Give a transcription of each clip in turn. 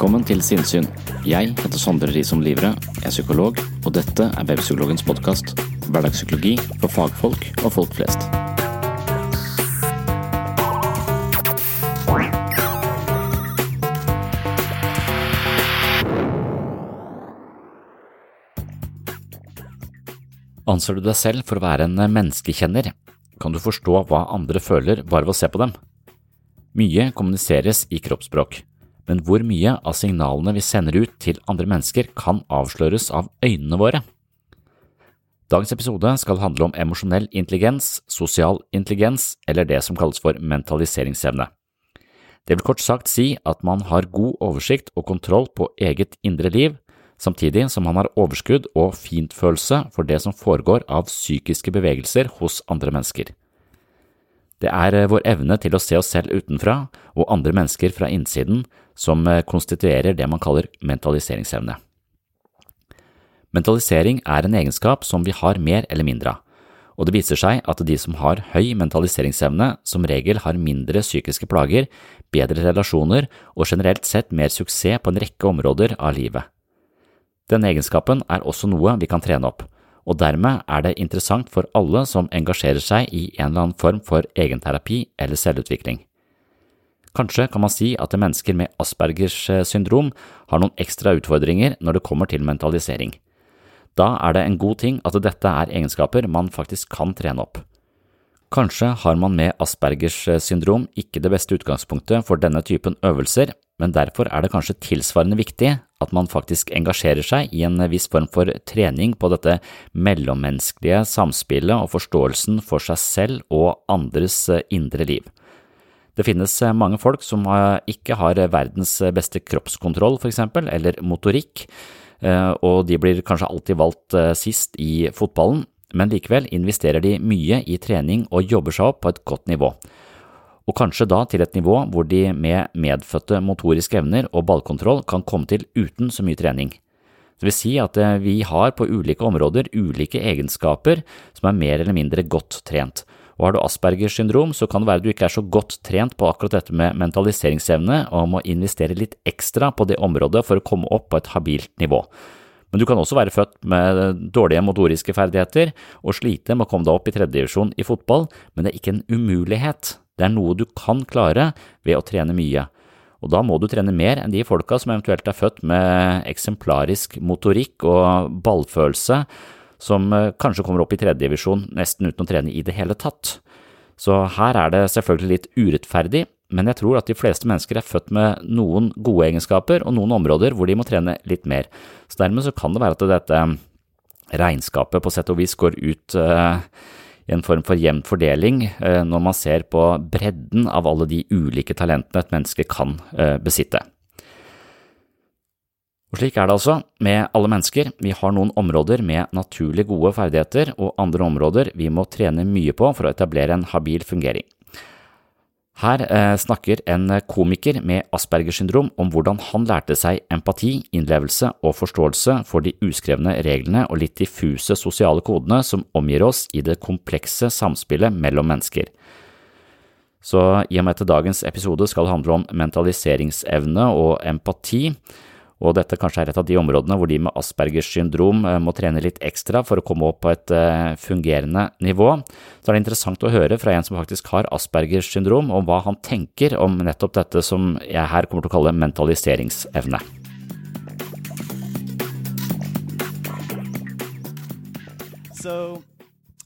Velkommen til Sinnsyn. Jeg heter Sondre Risom Livre, er psykolog, og dette er Webpsykologens podkast. Hverdagspsykologi for fagfolk og folk flest. Anser du deg selv for å være en menneskekjenner, kan du forstå hva andre føler bare ved å se på dem. Mye kommuniseres i kroppsspråk men hvor mye av signalene vi sender ut til andre mennesker kan avsløres av øynene våre? Dagens episode skal handle om emosjonell intelligens, sosial intelligens eller det som kalles for mentaliseringsevne. Det vil kort sagt si at man har god oversikt og kontroll på eget indre liv, samtidig som man har overskudd og fintfølelse for det som foregår av psykiske bevegelser hos andre mennesker. Det er eh, vår evne til å se oss selv utenfra og andre mennesker fra innsiden som eh, konstituerer det man kaller mentaliseringsevne. Mentalisering er en egenskap som vi har mer eller mindre av, og det viser seg at de som har høy mentaliseringsevne, som regel har mindre psykiske plager, bedre relasjoner og generelt sett mer suksess på en rekke områder av livet. Denne egenskapen er også noe vi kan trene opp og dermed er det interessant for alle som engasjerer seg i en eller annen form for egenterapi eller selvutvikling. Kanskje kan man si at mennesker med Aspergers eh, syndrom har noen ekstra utfordringer når det kommer til mentalisering. Da er det en god ting at dette er egenskaper man faktisk kan trene opp. Kanskje har man med Aspergers eh, syndrom ikke det beste utgangspunktet for denne typen øvelser, men derfor er det kanskje tilsvarende viktig at man faktisk engasjerer seg i en viss form for trening på dette mellommenneskelige samspillet og forståelsen for seg selv og andres eh, indre liv. Det finnes eh, mange folk som eh, ikke har verdens beste kroppskontroll, for eksempel, eller motorikk, og de blir kanskje alltid valgt sist i fotballen, men likevel investerer de mye i trening og jobber seg opp på et godt nivå og kanskje da til et nivå hvor de med medfødte motoriske evner og ballkontroll kan komme til uten så mye trening. Det vil si at eh, vi har på ulike områder ulike egenskaper som er mer eller mindre godt trent. Og har du Aspergers syndrom, så kan det være du ikke er så godt trent på akkurat dette med mentaliseringsevne og må investere litt ekstra på det området for å komme opp på et habilt nivå. Men du kan også være født med dårlige motoriske ferdigheter og slite med å komme deg opp i tredjedivisjon i fotball, men det er ikke en umulighet. Det er noe du kan klare ved å trene mye. Og da må du trene mer enn de folka som eventuelt er født med eksemplarisk motorikk og ballfølelse, som eh, kanskje kommer opp i tredjedivisjon nesten uten å trene i det hele tatt. Så her er det selvfølgelig litt urettferdig, men jeg tror at de fleste mennesker er født med noen gode egenskaper og noen områder hvor de må trene litt mer. Så dermed så kan det være at dette regnskapet på sett og vis går ut uh, en form for jevn fordeling eh, når man ser på bredden av alle de ulike talentene et menneske kan eh, besitte. Og Slik er det altså med alle mennesker. Vi har noen områder med naturlig gode ferdigheter, og andre områder vi må trene mye på for å etablere en habil fungering. Her eh, snakker en komiker med Aspergers syndrom om hvordan han lærte seg empati, innlevelse og forståelse for de uskrevne reglene og litt diffuse sosiale kodene som omgir oss i det komplekse samspillet mellom mennesker. Så i og med at dagens episode skal handle om mentaliseringsevne og empati, og dette kanskje er et av de områdene hvor de med Aspergers syndrom eh, må trene litt ekstra for å komme opp på et eh, fungerende nivå, så er det interessant å høre fra en som faktisk har Aspergers syndrom, om hva han tenker om nettopp dette som jeg her kommer til å kalle mentaliseringsevne. So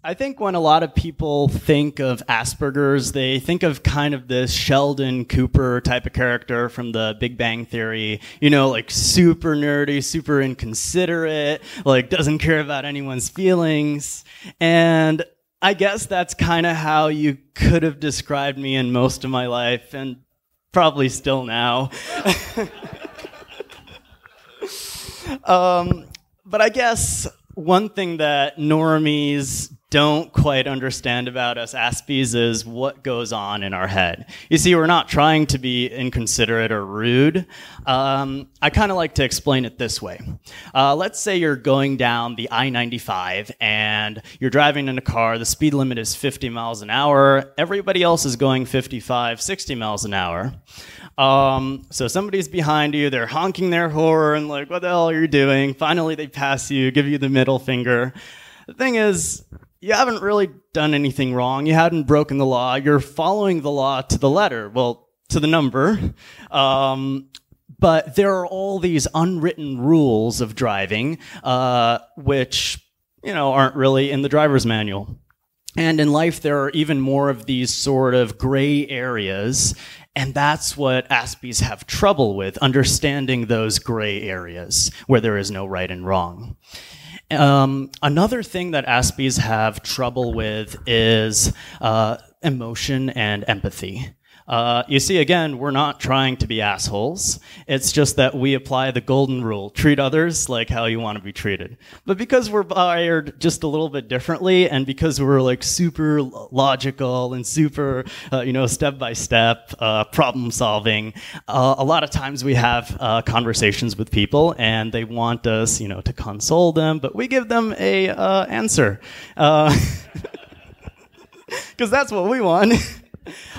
I think when a lot of people think of Asperger's, they think of kind of this Sheldon Cooper type of character from the Big Bang Theory, you know, like super nerdy, super inconsiderate, like doesn't care about anyone's feelings. And I guess that's kind of how you could have described me in most of my life, and probably still now. um, but I guess one thing that normies don't quite understand about us Aspies is what goes on in our head. You see, we're not trying to be inconsiderate or rude. Um, I kind of like to explain it this way. Uh, let's say you're going down the I 95 and you're driving in a car, the speed limit is 50 miles an hour, everybody else is going 55, 60 miles an hour. Um, so somebody's behind you, they're honking their horn, and like, what the hell are you doing? Finally, they pass you, give you the middle finger. The thing is, you haven't really done anything wrong. You hadn't broken the law. You're following the law to the letter. Well, to the number. Um, but there are all these unwritten rules of driving, uh, which, you know, aren't really in the driver's manual. And in life, there are even more of these sort of gray areas. And that's what Aspies have trouble with, understanding those gray areas where there is no right and wrong. Um, another thing that Aspies have trouble with is uh, emotion and empathy. Uh, you see, again, we're not trying to be assholes. It's just that we apply the golden rule treat others like how you want to be treated. But because we're wired just a little bit differently, and because we're like super logical and super, uh, you know, step by step problem solving, uh, a lot of times we have uh, conversations with people and they want us, you know, to console them, but we give them a uh, answer. Because that's what we want.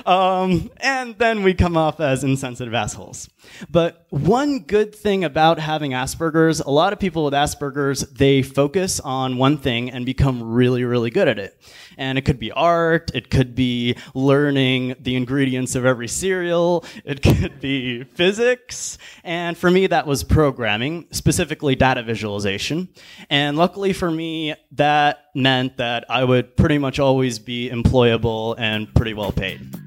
Um, and then we come off as insensitive assholes. But one good thing about having Asperger's, a lot of people with Asperger's, they focus on one thing and become really, really good at it. And it could be art, it could be learning the ingredients of every cereal, it could be physics. And for me, that was programming, specifically data visualization. And luckily for me, that meant that I would pretty much always be employable and pretty well paid.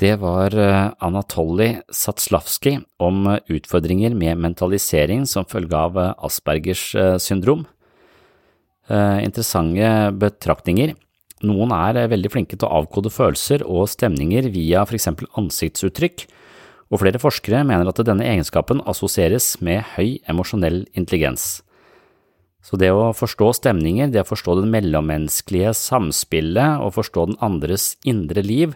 Det var eh, Anatoly Satslavskij om eh, utfordringer med mentalisering som følge av eh, Aspergers syndrom. Interessante betraktninger. Noen er veldig flinke til å avkode følelser og stemninger via for eksempel ansiktsuttrykk, og flere forskere mener at denne egenskapen assosieres med høy emosjonell intelligens. Så det å forstå stemninger, det å forstå det mellommenneskelige samspillet og forstå den andres indre liv,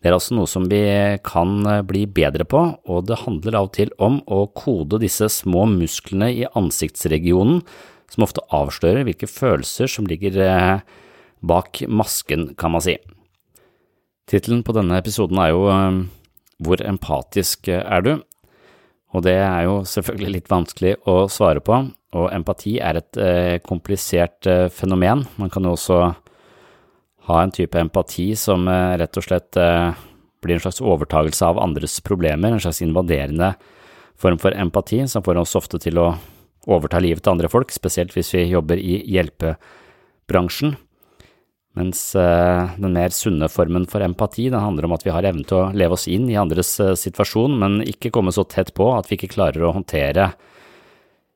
det er altså noe som vi kan eh, bli bedre på, og det handler av og til om å kode disse små musklene i ansiktsregionen, som ofte avslører hvilke følelser som ligger eh, bak masken, kan man si. Tittelen på denne episoden er jo eh, Hvor empatisk er du? Og det er jo selvfølgelig litt vanskelig å svare på, og empati er et komplisert fenomen. Man kan jo også ha en type empati som eh, rett og slett eh, blir en slags overtagelse av andres problemer, en slags invaderende form for empati som får oss ofte til å overta livet til andre folk, spesielt hvis vi jobber i hjelpebransjen. Mens eh, den mer sunne formen for empati, den handler om at vi har evnen til å leve oss inn i andres situasjon, men ikke komme så tett på at vi ikke klarer å håndtere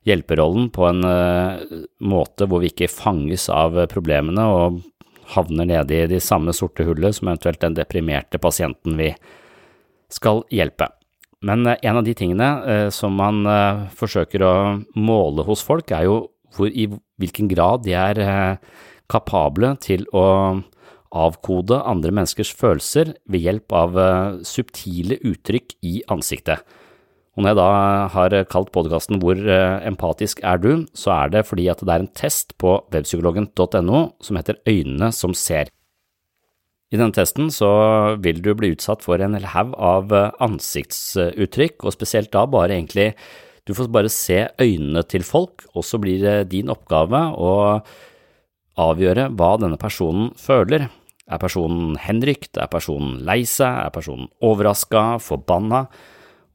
hjelperollen på en måte hvor vi ikke fanges av problemene og havner nede i de samme sorte hullet som eventuelt den deprimerte pasienten vi skal hjelpe. Men eh, en av de tingene eh, som man eh, forsøker å måle hos folk, er jo hvor, i hvilken grad de er kapable til å avkode andre menneskers følelser ved hjelp av subtile uttrykk i ansiktet. Og når jeg da har kalt podkasten Hvor eh, empatisk er du?, så er det fordi at det er en test på webpsykologen.no som heter Øynene som ser. I denne testen så vil du bli utsatt for en hel haug av eh, ansiktsuttrykk, og spesielt da bare egentlig Du får bare se øynene til folk, og så blir det din oppgave å avgjøre hva denne personen føler. Er personen henrykt? Er personen lei seg? Er personen overraska? Forbanna?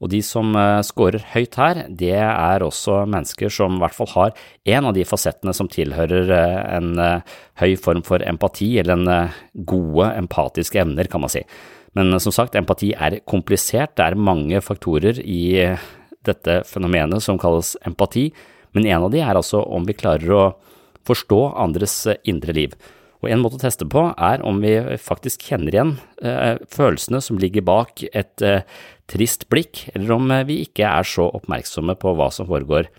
Og de som uh, scorer høyt her, det er også mennesker som i hvert fall har en av de fasettene som tilhører uh, en uh, høy form for empati, eller en gode empatiske evner, kan man si. Men som sagt, empati er komplisert, det er mange faktorer i dette fenomenet som kalles empati, men en av de er altså om vi klarer å forstå andres indre liv. Og en måte å teste på er om vi faktisk kjenner igjen eh, følelsene som ligger bak et eh, trist blikk, eller om eh, vi ikke er så oppmerksomme på hva som foregår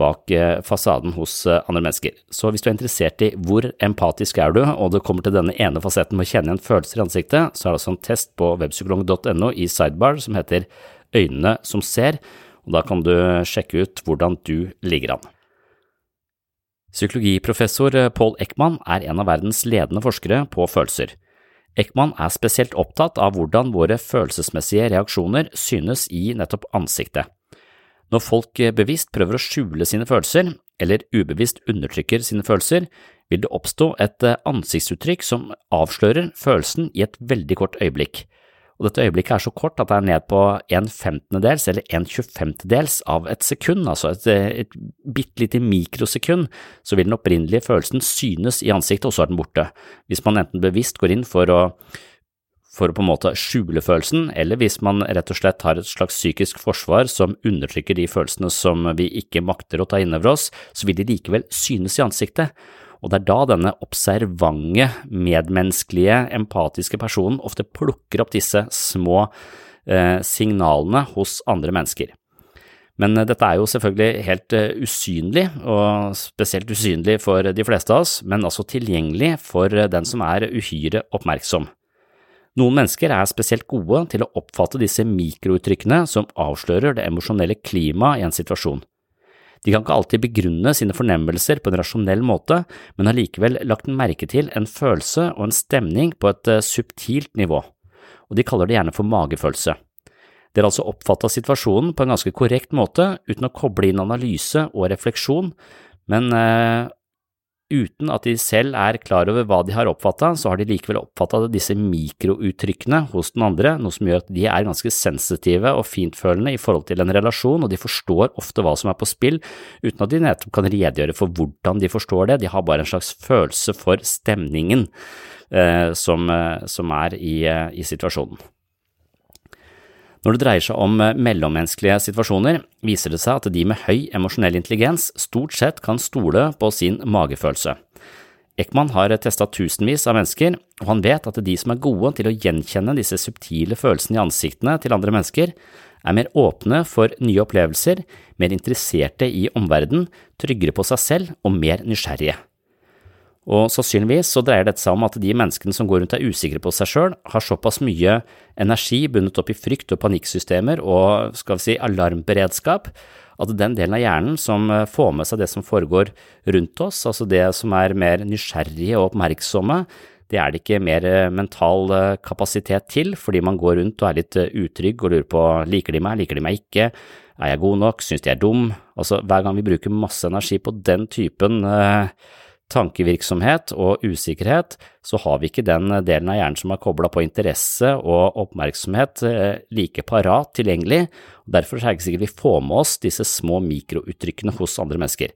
bak eh, fasaden hos eh, andre mennesker. Så hvis du er interessert i hvor empatisk er du, og det kommer til denne ene fasetten med å kjenne igjen følelser i ansiktet, så er det altså en test på webpsykolog.no i sidebar som heter Øynene som ser, og da kan du sjekke ut hvordan du ligger an. Psykologiprofessor Paul Ekman er en av verdens ledende forskere på følelser. Ekman er spesielt opptatt av hvordan våre følelsesmessige reaksjoner synes i nettopp ansiktet. Når folk bevisst prøver å skjule sine følelser, eller ubevisst undertrykker sine følelser, vil det oppstå et ansiktsuttrykk som avslører følelsen i et veldig kort øyeblikk og dette øyeblikket er så kort at det er ned på en femtendedels eller en tjuefemtedels av et sekund, altså et, et bitte lite mikrosekund, så vil den opprinnelige følelsen synes i ansiktet, og så er den borte. Hvis man enten bevisst går inn for å for å på en måte skjule følelsen, eller hvis man rett og slett har et slags psykisk forsvar som undertrykker de følelsene som vi ikke makter å ta inn over oss, så vil de likevel synes i ansiktet. Og det er da denne observante, medmenneskelige, empatiske personen ofte plukker opp disse små eh, signalene hos andre mennesker. Men eh, dette er jo selvfølgelig helt uh, usynlig, og spesielt usynlig for de fleste av oss, men altså tilgjengelig for den som er uhyre oppmerksom. Noen mennesker er spesielt gode til å oppfatte disse mikrouttrykkene som avslører det emosjonelle klimaet i en situasjon. De kan ikke alltid begrunne sine fornemmelser på en rasjonell måte, men har likevel lagt merke til en følelse og en stemning på et eh, subtilt nivå, og de kaller det gjerne for magefølelse. De har altså oppfatta situasjonen på en ganske korrekt måte uten å koble inn analyse og refleksjon, men eh, uten at de selv er klar over hva de har oppfatta, så har de likevel oppfatta disse mikrouttrykkene hos den andre, noe som gjør at de er ganske sensitive og fintfølende i forhold til en relasjon, og de forstår ofte hva som er på spill, uten at de nettopp kan redegjøre for hvordan de forstår det, de har bare en slags følelse for stemningen eh, som, eh, som, er i, eh, i situasjonen. Når det dreier seg om eh, mellommenneskelige situasjoner, viser det seg at de med høy emosjonell intelligens stort sett kan stole på sin magefølelse. Ekman har testa tusenvis av mennesker, og han vet at de som er gode til å gjenkjenne disse subtile følelsene i ansiktene til andre mennesker, er mer åpne for nye opplevelser, mer interesserte i omverdenen, tryggere på seg selv og mer nysgjerrige. Og sannsynligvis så dreier dette seg om at de menneskene som går rundt er usikre på seg sjøl, har såpass mye energi bundet opp i frykt og panikksystemer og skal vi si alarmberedskap, at den delen av hjernen som eh, får med seg det som foregår rundt oss, altså det som er mer nysgjerrige og oppmerksomme, det er det ikke mer eh, mental eh, kapasitet til, fordi man går rundt og er litt utrygg og lurer på liker de meg, liker de meg ikke, er jeg god nok, synes de er dum? Altså hver gang vi bruker masse energi på den typen eh, tankevirksomhet og usikkerhet, så har vi ikke den delen av hjernen som er kobla på interesse og oppmerksomhet eh, like parat tilgjengelig, og derfor er det ikke sikkert vi får med oss disse små mikrouttrykkene hos andre mennesker.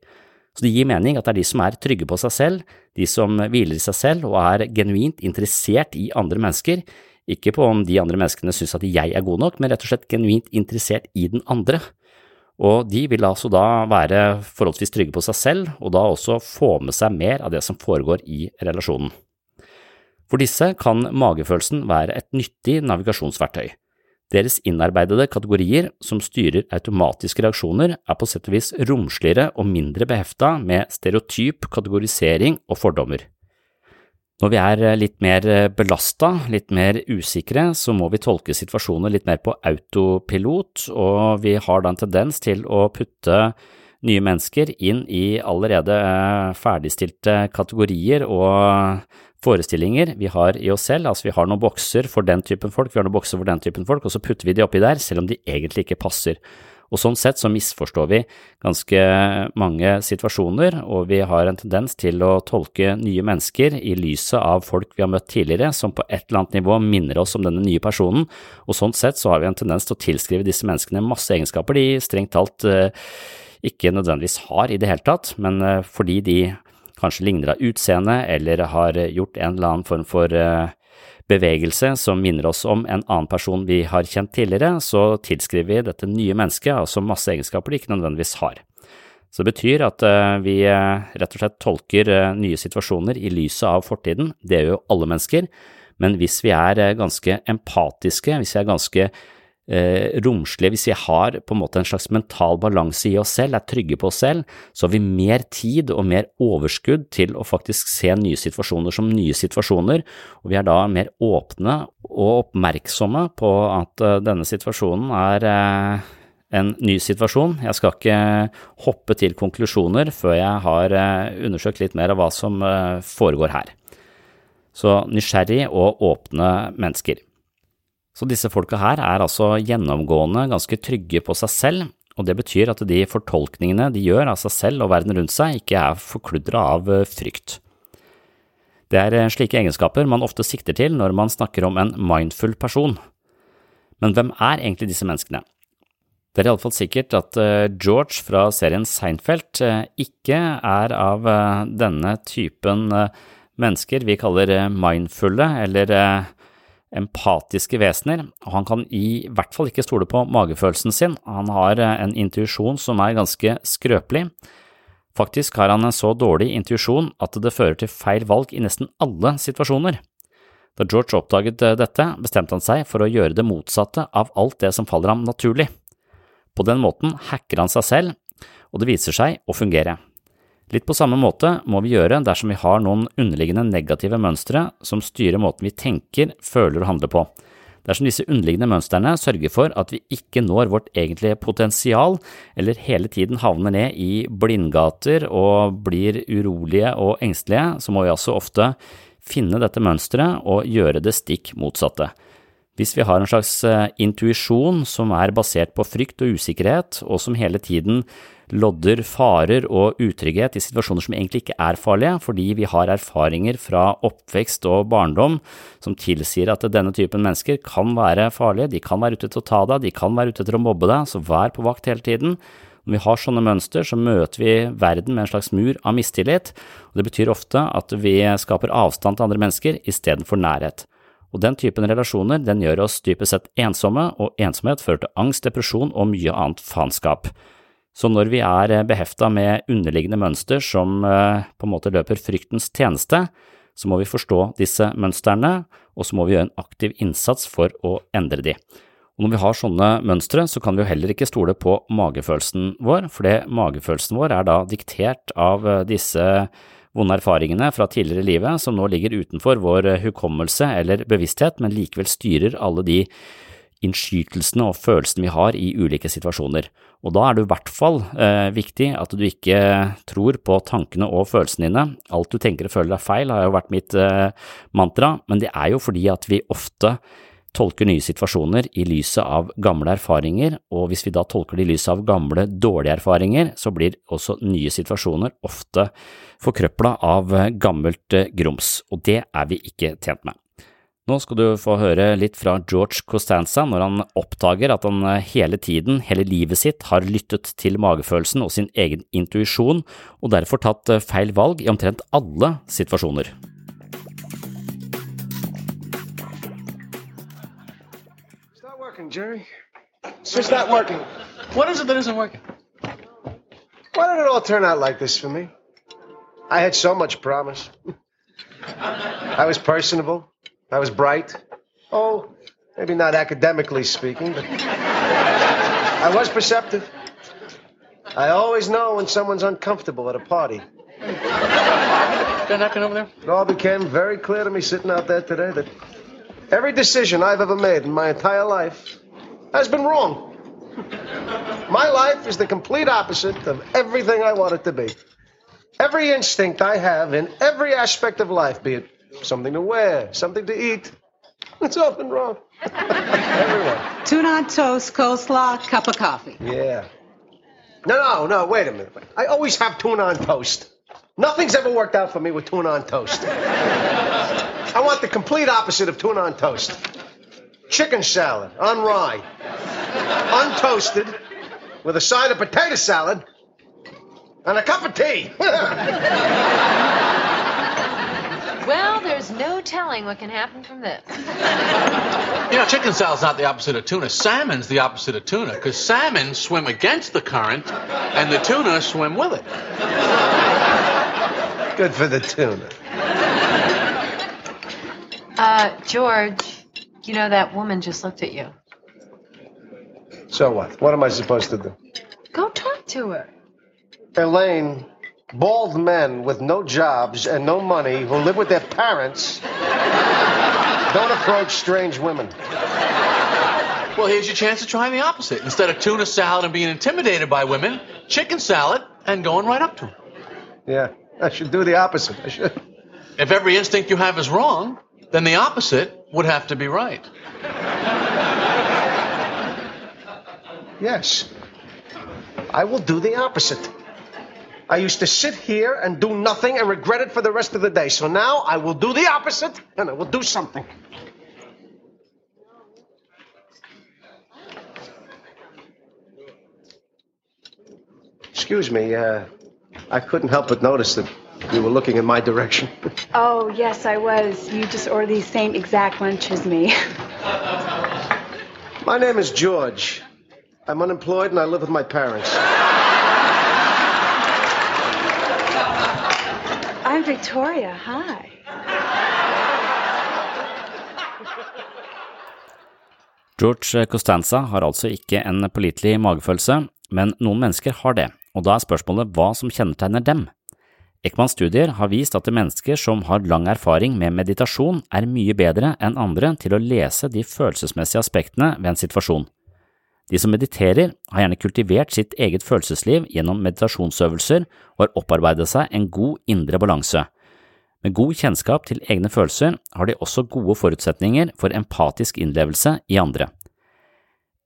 Så det gir mening at det er de som er trygge på seg selv, de som hviler i seg selv og er genuint interessert i andre mennesker, ikke på om de andre menneskene synes at jeg er god nok, men rett og slett genuint interessert i den andre og de vil altså da være forholdsvis trygge på seg selv, og da også få med seg mer av det som foregår i relasjonen. For disse kan magefølelsen være et nyttig navigasjonsverktøy. Deres innarbeidede kategorier som styrer automatiske reaksjoner, er på sett og vis romsligere og mindre behefta med stereotyp kategorisering og fordommer. Når vi er litt mer belasta, litt mer usikre, så må vi tolke situasjoner litt mer på autopilot, og vi har da en tendens til å putte nye mennesker inn i allerede eh, ferdigstilte kategorier og forestillinger vi har i oss selv. Altså vi har noen bokser for den typen folk, vi har noen bokser for den typen folk, og så putter vi de oppi der, selv om de egentlig ikke passer. Og sånn sett så misforstår vi ganske mange situasjoner, og vi har en tendens til å tolke nye mennesker i lyset av folk vi har møtt tidligere, som på et eller annet nivå minner oss om denne nye personen, og sånn sett så har vi en tendens til å tilskrive disse menneskene masse egenskaper de strengt talt eh, ikke nødvendigvis har i det hele tatt, men eh, fordi de kanskje ligner av utseende eller har gjort en eller annen form for eh, bevegelse som minner oss om en annen person vi har kjent tidligere, så tilskriver vi dette nye mennesket altså masse egenskaper de ikke nødvendigvis har. Så det betyr at eh, vi rett og slett tolker nye situasjoner i lyset av fortiden, det gjør jo alle mennesker, men hvis vi er ganske empatiske, hvis vi er ganske eh, romslige, hvis vi har på en måte en slags mental balanse i oss selv, er trygge på oss selv, så har vi mer tid og mer overskudd til å faktisk se nye situasjoner som nye situasjoner, og vi er da mer åpne og oppmerksomme på at uh, denne situasjonen er uh, en ny situasjon. Jeg skal ikke hoppe til konklusjoner før jeg har uh, undersøkt litt mer av hva som foregår her. Så nysgjerrig og åpne mennesker. Så disse folka her er altså gjennomgående ganske trygge på seg selv, og det betyr at de fortolkningene de gjør av seg selv og verden rundt seg, ikke er forkludra av eh, frykt. Det er eh, slike egenskaper man ofte sikter til når man snakker om en mindful person. Men hvem er egentlig disse menneskene? Det er iallfall sikkert at eh, George fra serien Seinfeld ikke er av denne typen mennesker vi kaller mindfulle, eller empatiske vesener, og han kan i hvert fall ikke stole på magefølelsen sin, han har eh, en intuisjon som er ganske skrøpelig. Faktisk har han en så dårlig intuisjon at det fører til feil valg i nesten alle situasjoner. Da George oppdaget eh, dette, bestemte han seg for å gjøre det motsatte av alt det som faller ham naturlig. På den måten hacker han seg selv, og det viser seg å fungere. Litt på samme måte må vi gjøre dersom vi har noen underliggende negative mønstre som styrer måten vi tenker, føler og handler på. Dersom disse underliggende mønstrene sørger for at vi ikke når vårt egentlige potensial, eller hele tiden havner ned i blindgater og blir urolige og engstelige, så må vi altså ofte finne dette mønsteret og gjøre det stikk motsatte. Hvis vi har en slags eh, intuisjon som er basert på frykt og usikkerhet, og som hele tiden lodder farer og utrygghet i situasjoner som egentlig ikke er farlige, fordi vi har erfaringer fra oppvekst og barndom som tilsier at denne typen mennesker kan være farlige, de kan være ute til å ta deg, de kan være ute til å mobbe deg, så vær på vakt hele tiden. Når vi har sånne mønster, så møter vi verden med en slags mur av mistillit, og det betyr ofte at vi skaper avstand til andre mennesker istedenfor nærhet. Og den typen relasjoner den gjør oss dypest sett ensomme, og ensomhet fører til angst, depresjon og mye annet faenskap. Så når vi er behefta med underliggende mønster som eh, på en måte løper fryktens tjeneste, så må vi forstå disse mønstrene, og så må vi gjøre en aktiv innsats for å endre de. Og når vi har sånne mønstre, så kan vi jo heller ikke stole på magefølelsen vår, for magefølelsen vår er da diktert av eh, disse vonde erfaringene fra tidligere livet som nå ligger utenfor vår hukommelse eller bevissthet, men likevel styrer alle de innskytelsene og følelsene vi har i ulike situasjoner. Og da er det i hvert fall eh, viktig at du ikke tror på tankene og følelsene dine. Alt du tenker og føler er feil, har jo vært mitt eh, mantra, men det er jo fordi at vi ofte tolker nye situasjoner i lyset av gamle erfaringer, og hvis vi da tolker det i lyset av gamle, dårlige erfaringer, så blir også nye situasjoner ofte forkrøpla av gammelt eh, grums, og det er vi ikke tjent med. Nå skal du få høre litt fra George Costanza når han oppdager at han eh, hele tiden, hele livet sitt, har lyttet til magefølelsen og sin egen intuisjon, og derfor tatt eh, feil valg i omtrent alle situasjoner. working, Jerry. It's just not working. What is it that isn't working? Why did it all turn out like this for me? I had so much promise. I was personable. I was bright. Oh, Maybe not academically speaking, but I was perceptive. I always know when someone's uncomfortable at a party. Got knocking over there? It all became very clear to me sitting out there today that every decision I've ever made in my entire life has been wrong. My life is the complete opposite of everything I want it to be. Every instinct I have in every aspect of life, be it something to wear, something to eat, it's been wrong. Everyone. Tuna on toast, coleslaw, cup of coffee. Yeah. No, no, no, wait a minute. I always have tuna on toast. Nothing's ever worked out for me with tuna on toast. I want the complete opposite of tuna on toast. Chicken salad on rye, untoasted, with a side of potato salad, and a cup of tea. Well, there's no telling what can happen from this. You know, chicken salad's not the opposite of tuna. Salmon's the opposite of tuna, because salmon swim against the current, and the tuna swim with it. Good for the tuna. Uh, George, you know that woman just looked at you. So what? What am I supposed to do? Go talk to her. Elaine, bald men with no jobs and no money who live with their parents don't approach strange women. Well, here's your chance to try the opposite. Instead of tuna salad and being intimidated by women, chicken salad and going right up to them. Yeah, I should do the opposite. I should. If every instinct you have is wrong, then the opposite would have to be right. Yes. I will do the opposite. I used to sit here and do nothing and regret it for the rest of the day. So now I will do the opposite and I will do something. Excuse me, uh, I couldn't help but notice that you were looking in my direction. Oh, yes, I was. You just ordered the same exact lunch as me. My name is George. I'm unemployed and I live with my parents. Victoria. Hi. George Costanza har altså ikke en pålitelig magefølelse, men noen mennesker har det, og da er spørsmålet hva som kjennetegner dem. Ekmans studier har vist at mennesker som har lang erfaring med meditasjon, er mye bedre enn andre til å lese de følelsesmessige aspektene ved en situasjon. De som mediterer, har gjerne kultivert sitt eget følelsesliv gjennom meditasjonsøvelser og har opparbeidet seg en god indre balanse. Med god kjennskap til egne følelser har de også gode forutsetninger for empatisk innlevelse i andre.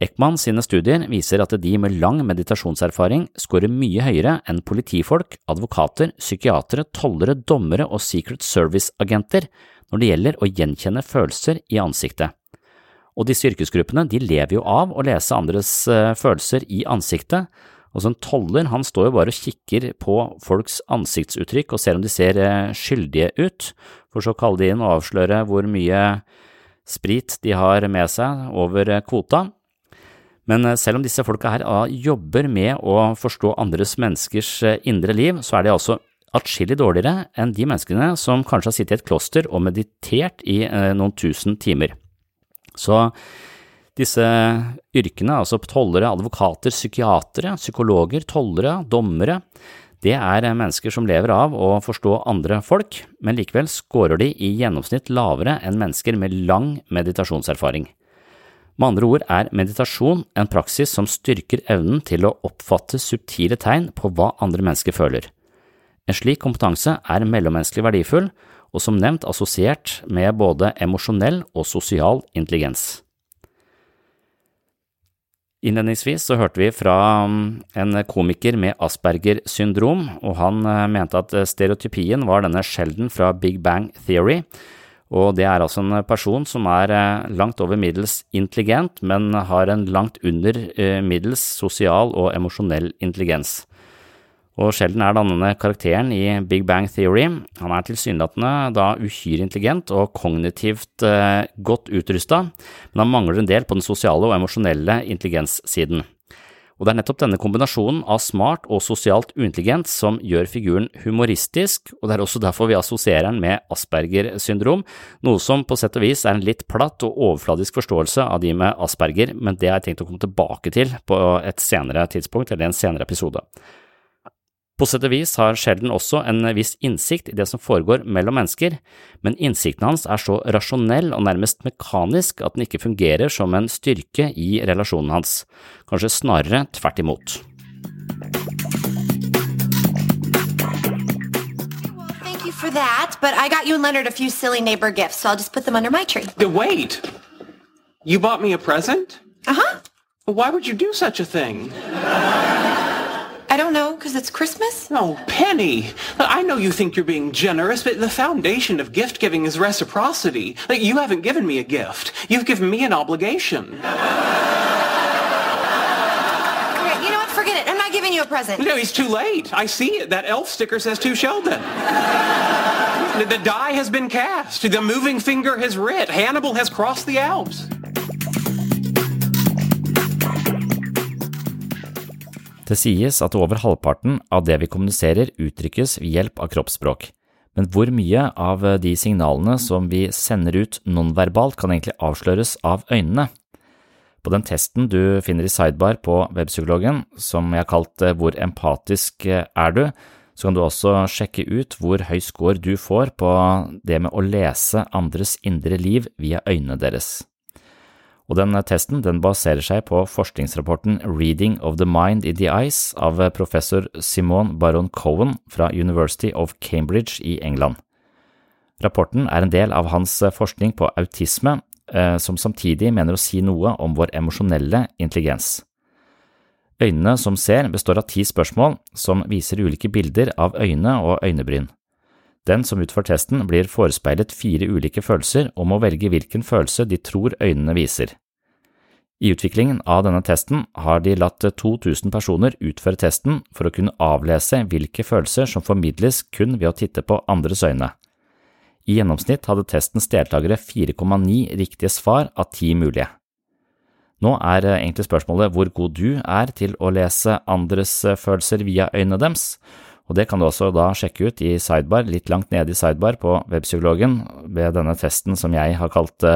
Ekman sine studier viser at de med lang meditasjonserfaring scorer mye høyere enn politifolk, advokater, psykiatere, tollere, dommere og Secret Service-agenter når det gjelder å gjenkjenne følelser i ansiktet. Og disse yrkesgruppene de lever jo av å lese andres uh, følelser i ansiktet, og så en toller han står jo bare og kikker på folks ansiktsuttrykk og ser om de ser uh, skyldige ut, for så å kalle de inn og avsløre hvor mye sprit de har med seg over uh, kvota. Men selv om disse folka her jobber med å forstå andres menneskers indre liv, så er de altså atskillig dårligere enn de menneskene som kanskje har sittet i et kloster og meditert i noen tusen timer. Så disse yrkene, altså tollere, advokater, psykiatere, psykologer, tollere, dommere, det er mennesker som lever av å forstå andre folk, men likevel scorer de i gjennomsnitt lavere enn mennesker med lang meditasjonserfaring. Med andre ord er meditasjon en praksis som styrker evnen til å oppfatte subtile tegn på hva andre mennesker føler. En slik kompetanse er mellommenneskelig verdifull, og som nevnt assosiert med både emosjonell og sosial intelligens. Innledningsvis så hørte vi fra en komiker med Asperger syndrom, og han mente at stereotypien var denne Sheldon fra Big Bang Theory, og det er altså en person som er langt over middels intelligent, men har en langt under middels sosial og emosjonell intelligens. Og Sheldon er dannende karakteren i Big Bang Theory. Han er tilsynelatende da uhyre intelligent og kognitivt eh, godt utrusta, men han mangler en del på den sosiale og emosjonelle intelligenssiden. Og det er nettopp denne kombinasjonen av smart og sosialt uintelligent som gjør figuren humoristisk, og det er også derfor vi assosierer den med Asperger syndrom, noe som på sett og vis er en litt platt og overfladisk forståelse av de med Asperger, men det har jeg tenkt å komme tilbake til på et senere tidspunkt eller en senere episode. På sett og vis har Sheldon også en viss innsikt i det som foregår mellom mennesker, men innsikten hans er så rasjonell og nærmest mekanisk at den ikke fungerer som en styrke i relasjonen hans, kanskje snarere tvert imot. For that, but I got you and Leonard a few silly neighbor gifts, so I'll just put them under my tree. Wait! You bought me a present? Why would you do such a thing? I don't know, because it's Christmas? Oh, Penny! I know you think you're being generous, but the foundation of gift giving is reciprocity. Like, You haven't given me a gift. You've given me an obligation. Okay, you know what? Forget it. I'm not giving you a present. No, he's too late. I see it. That elf sticker says to Sheldon. the, the die has been cast. The moving finger has writ. Hannibal has crossed the Alps. Det sies at over halvparten av det vi kommuniserer uttrykkes ved hjelp av kroppsspråk, men hvor mye av de signalene som vi sender ut nonverbalt kan egentlig avsløres av øynene? På den testen du finner i sidebar på webpsykologen, som jeg har kalt Hvor empatisk er du?, så kan du også sjekke ut hvor høy score du får på det med å lese andres indre liv via øynene deres og den testen den baserer seg på forskningsrapporten Reading of the Mind in the Eyes av professor Simone Baron Cohen fra University of Cambridge i England. Rapporten er en del av hans forskning på autisme, eh, som samtidig mener å si noe om vår emosjonelle intelligens. Øynene som ser består av ti spørsmål som viser ulike bilder av øyne og øynebryn. Den som utfører testen, blir forespeilet fire ulike følelser og må velge hvilken følelse de tror øynene viser. I utviklingen av denne testen har de latt 2000 personer utføre testen for å kunne avlese hvilke følelser som formidles kun ved å titte på andres øyne. I gjennomsnitt hadde testens deltakere 4,9 riktige svar av ti mulige. Nå er egentlig spørsmålet hvor god du er til å lese andres følelser via øynene deres, og det kan du også da sjekke ut i sidebar, litt langt nede i sidebar på webpsykologen ved denne testen som jeg har kalt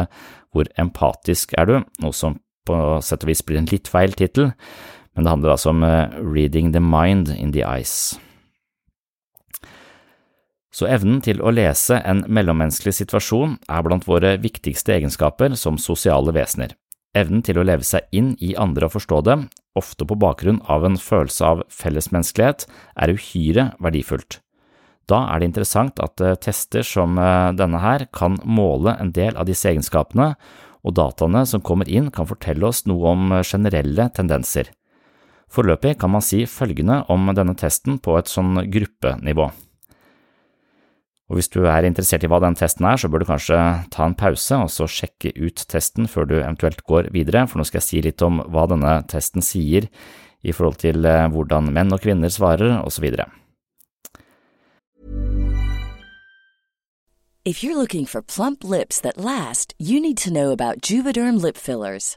Hvor empatisk er du?, noe som på sett og vis blir en litt feil tittel, men det handler altså om eh, Reading the Mind in the Eyes. Så evnen til å lese en mellommenneskelig situasjon er blant våre viktigste egenskaper som sosiale vesener. Evnen til å leve seg inn i andre og forstå det, ofte på bakgrunn av en følelse av fellesmenneskelighet, er uhyre verdifullt. Da er det interessant at eh, tester som eh, denne her kan måle en del av disse egenskapene, og dataene som kommer inn kan fortelle oss noe om generelle tendenser. Foreløpig kan man si følgende om denne testen på et sånn gruppenivå. Og Hvis du er interessert i hva den testen er, så bør du kanskje ta en pause og så sjekke ut testen før du eventuelt går videre, for nå skal jeg si litt om hva denne testen sier i forhold til eh, hvordan menn og kvinner svarer, osv. If you're looking for plump lips that last, you need to know about Juvederm lip fillers.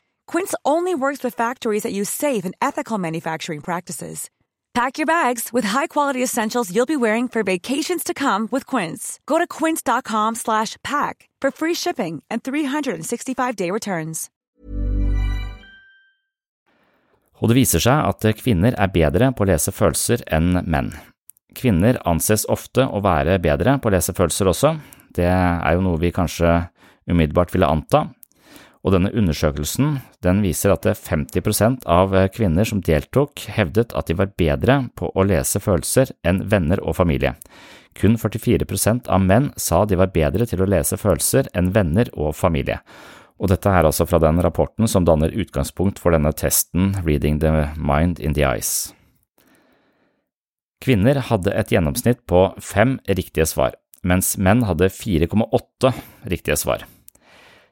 Quince only works with factories that use safe and ethical manufacturing practices. Pack your bags with high-quality essentials you'll be wearing for vacations to come with Quince. Go to quince.com/pack for free shipping and 365-day returns. Og det viser seg at kvinner er bedre på å lese følelser enn menn. Kvinner anses ofte å være bedre på å lese følelser også, det er jo noe vi kanskje umiddelbart ville anta, og denne undersøkelsen den viser at 50% av kvinner som deltok, hevdet at de var bedre på å lese følelser enn venner og familie. Kun 44% av menn sa de var bedre til å lese følelser enn venner og familie. Og dette er altså fra den rapporten som danner utgangspunkt for denne testen Reading the Mind in the Eyes. Kvinner hadde et gjennomsnitt på fem riktige svar, mens menn hadde 4,8 riktige svar.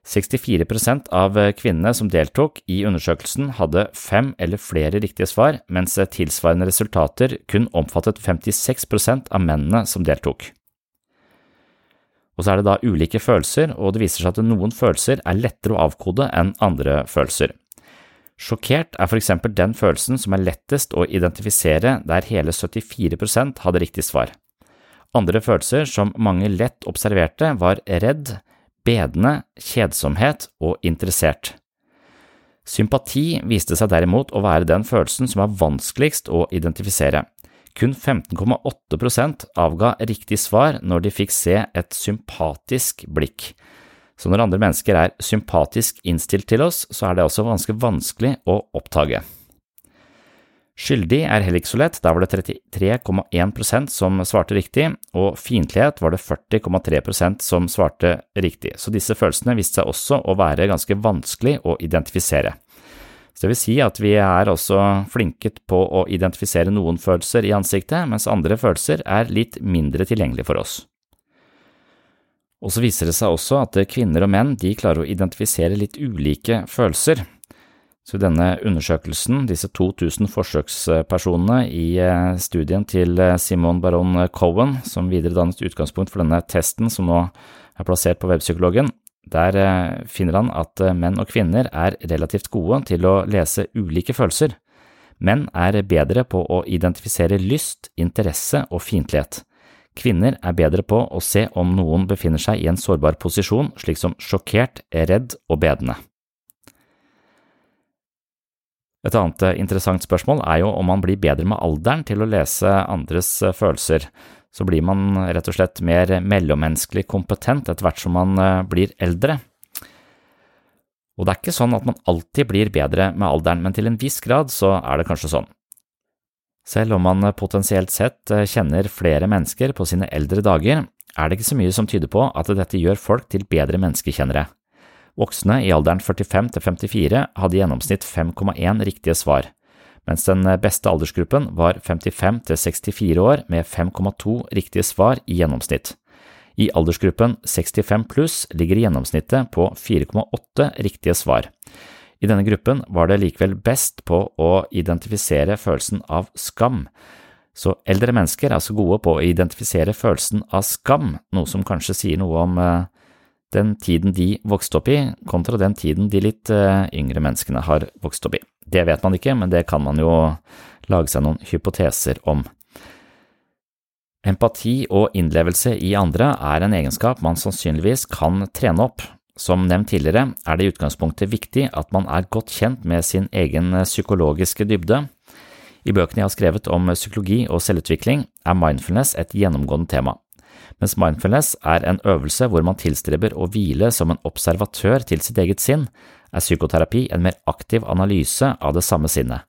64% av kvinnene som deltok i undersøkelsen hadde fem eller flere riktige svar, mens tilsvarende resultater kun omfattet 56% av mennene som deltok. Og så er det da ulike følelser, og det viser seg at noen følelser er lettere å avkode enn andre følelser. Sjokkert er for eksempel den følelsen som er lettest å identifisere, der hele 74% hadde riktig svar. Andre følelser som mange lett observerte, var redd, bedende, kjedsomhet og interessert. Sympati viste seg derimot å være den følelsen som er vanskeligst å identifisere. Kun 15,8% avga riktig svar når de fikk se et sympatisk blikk. Så når andre mennesker er sympatisk innstilt til oss, så er det også ganske vanskelig å oppdage. Skyldig er heller ikke så lett, der var det 33,1% som svarte riktig, og fiendtlighet var det 40,3% som svarte riktig, så disse følelsene viste seg også å være ganske vanskelig å identifisere. Så det vil si at vi er også flinke på å identifisere noen følelser i ansiktet, mens andre følelser er litt mindre tilgjengelige for oss. Og så viser det seg også at kvinner og menn de klarer å identifisere litt ulike følelser. Så i denne undersøkelsen, disse 2000 forsøkspersonene i eh, studien til eh, Simon Baron Cohen, som videre dannet utgangspunkt for denne testen som nå er plassert på webpsykologen, der eh, finner han at menn og kvinner er relativt gode til å lese ulike følelser. Menn er bedre på å identifisere lyst, interesse og fiendtlighet. Kvinner er bedre på å se om noen befinner seg i en sårbar posisjon, slik som sjokkert, redd og bedende. Et annet interessant spørsmål er jo om man blir bedre med alderen til å lese andres følelser. Så blir man rett og slett mer mellommenneskelig kompetent etter hvert som man eh, blir eldre. Og det er ikke sånn at man alltid blir bedre med alderen, men til en viss grad så er det kanskje sånn. Selv om man potensielt sett eh, kjenner flere mennesker på sine eldre dager, er det ikke så mye som tyder på at dette gjør folk til bedre menneskekjennere. Voksne i alderen 45 til 54 hadde i gjennomsnitt 5,1 riktige svar, mens den beste aldersgruppen var 55 til 64 år med 5,2 riktige svar i gjennomsnitt. I aldersgruppen 65 pluss ligger gjennomsnittet på 4,8 riktige svar. I denne gruppen var det likevel best på å identifisere følelsen av skam. Så eldre mennesker er altså gode på å identifisere følelsen av skam, noe som kanskje sier noe om eh, den tiden de vokste opp i, kontra den tiden de litt eh, yngre menneskene har vokst opp i. Det vet man ikke, men det kan man jo lage seg noen hypoteser om. Empati og innlevelse i andre er en egenskap man sannsynligvis kan trene opp, som nevnt tidligere er det i utgangspunktet viktig at man er godt kjent med sin egen psykologiske dybde. I bøkene jeg har skrevet om psykologi og selvutvikling, er mindfulness et gjennomgående tema. Mens mindfulness er en øvelse hvor man tilstreber å hvile som en observatør til sitt eget sinn, er psykoterapi en mer aktiv analyse av det samme sinnet.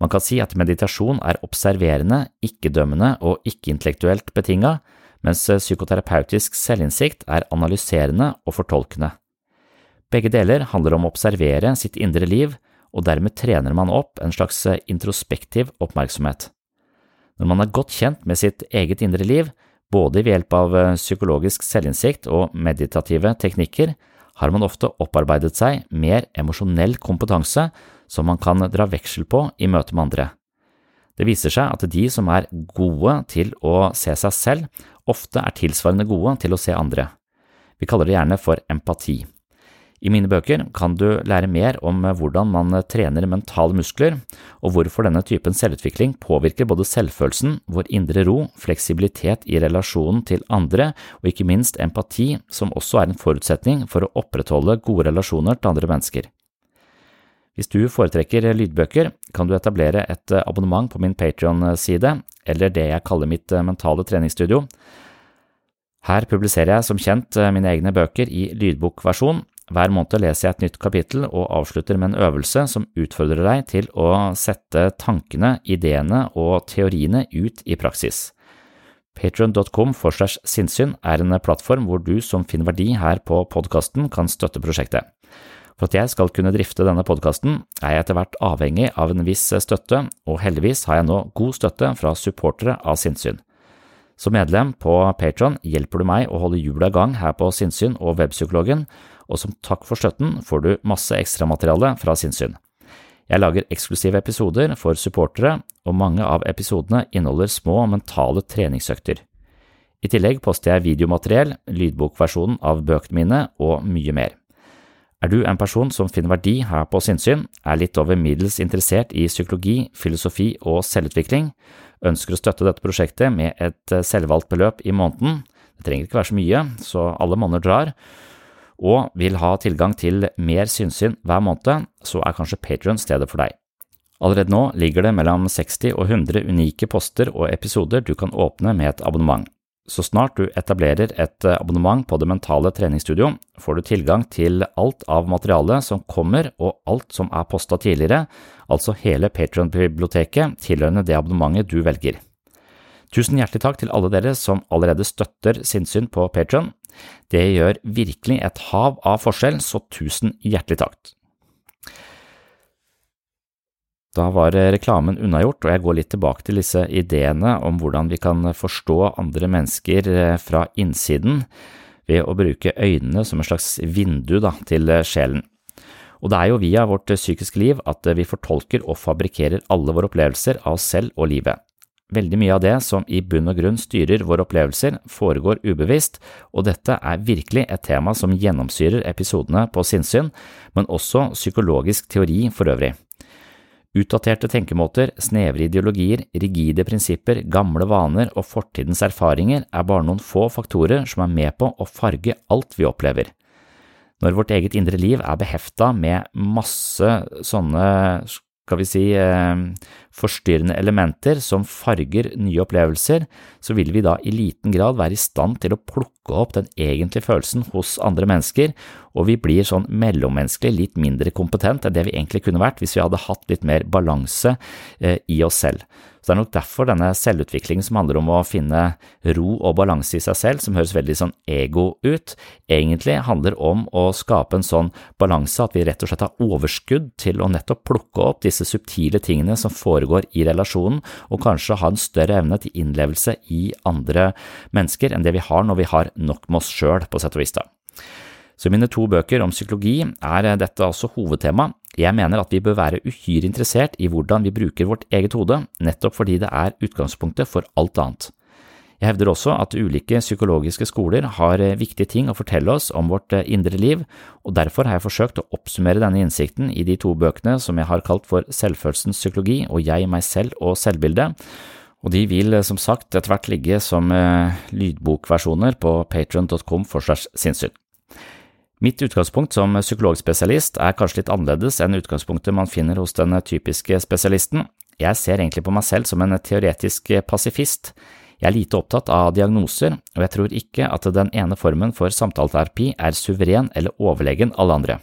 Man kan si at meditasjon er observerende, ikke-dømmende og ikke-intellektuelt betinga, mens psykoterapeutisk selvinnsikt er analyserende og fortolkende. Begge deler handler om å observere sitt indre liv, og dermed trener man opp en slags introspektiv oppmerksomhet. Når man er godt kjent med sitt eget indre liv, både ved hjelp av psykologisk selvinnsikt og meditative teknikker, har man ofte opparbeidet seg mer emosjonell kompetanse som man kan dra veksel på i møte med andre. Det viser seg at de som er gode til å se seg selv, ofte er tilsvarende gode til å se andre. Vi kaller det gjerne for empati. I mine bøker kan du lære mer om hvordan man trener mentale muskler, og hvorfor denne typen selvutvikling påvirker både selvfølelsen, vår indre ro, fleksibilitet i relasjonen til andre, og ikke minst empati, som også er en forutsetning for å opprettholde gode relasjoner til andre mennesker. Hvis du foretrekker lydbøker, kan du etablere et abonnement på min Patrion-side, eller det jeg kaller mitt mentale treningsstudio. Her publiserer jeg som kjent mine egne bøker i lydbokversjon, hver måned leser jeg et nytt kapittel og avslutter med en øvelse som utfordrer deg til å sette tankene, ideene og teoriene ut i praksis. Patron.com forslash sinnssyn er en plattform hvor du som finner verdi her på podkasten kan støtte prosjektet. For at jeg skal kunne drifte denne podkasten, er jeg etter hvert avhengig av en viss støtte, og heldigvis har jeg nå god støtte fra supportere av sinnssyn. Som medlem på Patron hjelper du meg å holde hjula i gang her på sinnssyn og Webpsykologen, og som takk for støtten får du masse ekstramateriale fra sinnssyn. Jeg lager eksklusive episoder for supportere, og mange av episodene inneholder små mentale treningsøkter. I tillegg poster jeg videomateriell, lydbokversjonen av bøkene mine og mye mer. Er du en person som finner verdi her på sinnssyn, er litt over middels interessert i psykologi, filosofi og selvutvikling, ønsker å støtte dette prosjektet med et selvvalgt beløp i måneden, det trenger ikke være så mye, så alle monner drar, og vil ha tilgang til mer synsyn hver måned, så er kanskje Patron stedet for deg. Allerede nå ligger det mellom 60 og 100 unike poster og episoder du kan åpne med et abonnement. Så snart du etablerer et abonnement på Det mentale treningsstudio, får du tilgang til alt av materialet som kommer og alt som er posta tidligere, altså hele Patron-biblioteket tilhørende det abonnementet du velger. Tusen hjertelig takk til alle dere som allerede støtter sinnssyn på Patron. Det gjør virkelig et hav av forskjell, så tusen hjertelig takk. Da var reklamen unnagjort, og jeg går litt tilbake til disse ideene om hvordan vi kan forstå andre mennesker eh, fra innsiden ved å bruke øynene som en slags vindu da, til sjelen. Og det er jo via vårt psykiske liv at vi fortolker og fabrikkerer alle våre opplevelser av oss selv og livet. Veldig mye av det som i bunn og grunn styrer våre opplevelser, foregår ubevisst, og dette er virkelig et tema som gjennomsyrer episodene på sinnssyn, men også psykologisk teori for øvrig. Utdaterte tenkemåter, snevre ideologier, rigide prinsipper, gamle vaner og fortidens erfaringer er bare noen få faktorer som er med på å farge alt vi opplever. Når vårt eget indre liv er behefta med masse sånne skal vi si, eh, forstyrrende elementer som farger nye opplevelser, så vil vi da i liten grad være i stand til å plukke opp den egentlige følelsen hos andre mennesker, og vi blir sånn mellommenneskelig litt mindre kompetent enn det vi egentlig kunne vært hvis vi hadde hatt litt mer balanse eh, i oss selv. Så det er nok derfor denne selvutviklingen som handler om å finne ro og balanse i seg selv, som høres veldig sånn ego ut, egentlig handler om å skape en sånn balanse at vi rett og slett har overskudd til å nettopp plukke opp disse subtile tingene som foregår i relasjonen, og kanskje ha en større evne til innlevelse i andre mennesker enn det vi har når vi har nok med oss sjøl, på sett og vis. da. Så i mine to bøker om psykologi er dette altså hovedtema, jeg mener at vi bør være uhyre interessert i hvordan vi bruker vårt eget hode, nettopp fordi det er utgangspunktet for alt annet. Jeg hevder også at ulike psykologiske skoler har eh, viktige ting å fortelle oss om vårt eh, indre liv, og derfor har jeg forsøkt å oppsummere denne innsikten i de to bøkene som jeg har kalt for Selvfølelsens psykologi og Jeg, meg selv og selvbildet, og de vil eh, som sagt etter hvert ligge som lydbokversjoner på patron.com for slags sinnssyn. Mitt utgangspunkt som psykologspesialist er kanskje litt annerledes enn utgangspunktet man finner hos den typiske spesialisten. Jeg ser egentlig på meg selv som en teoretisk pasifist. Jeg er lite opptatt av diagnoser, og jeg tror ikke at den ene formen for samtaleterapi er suveren eller overlegen alle andre.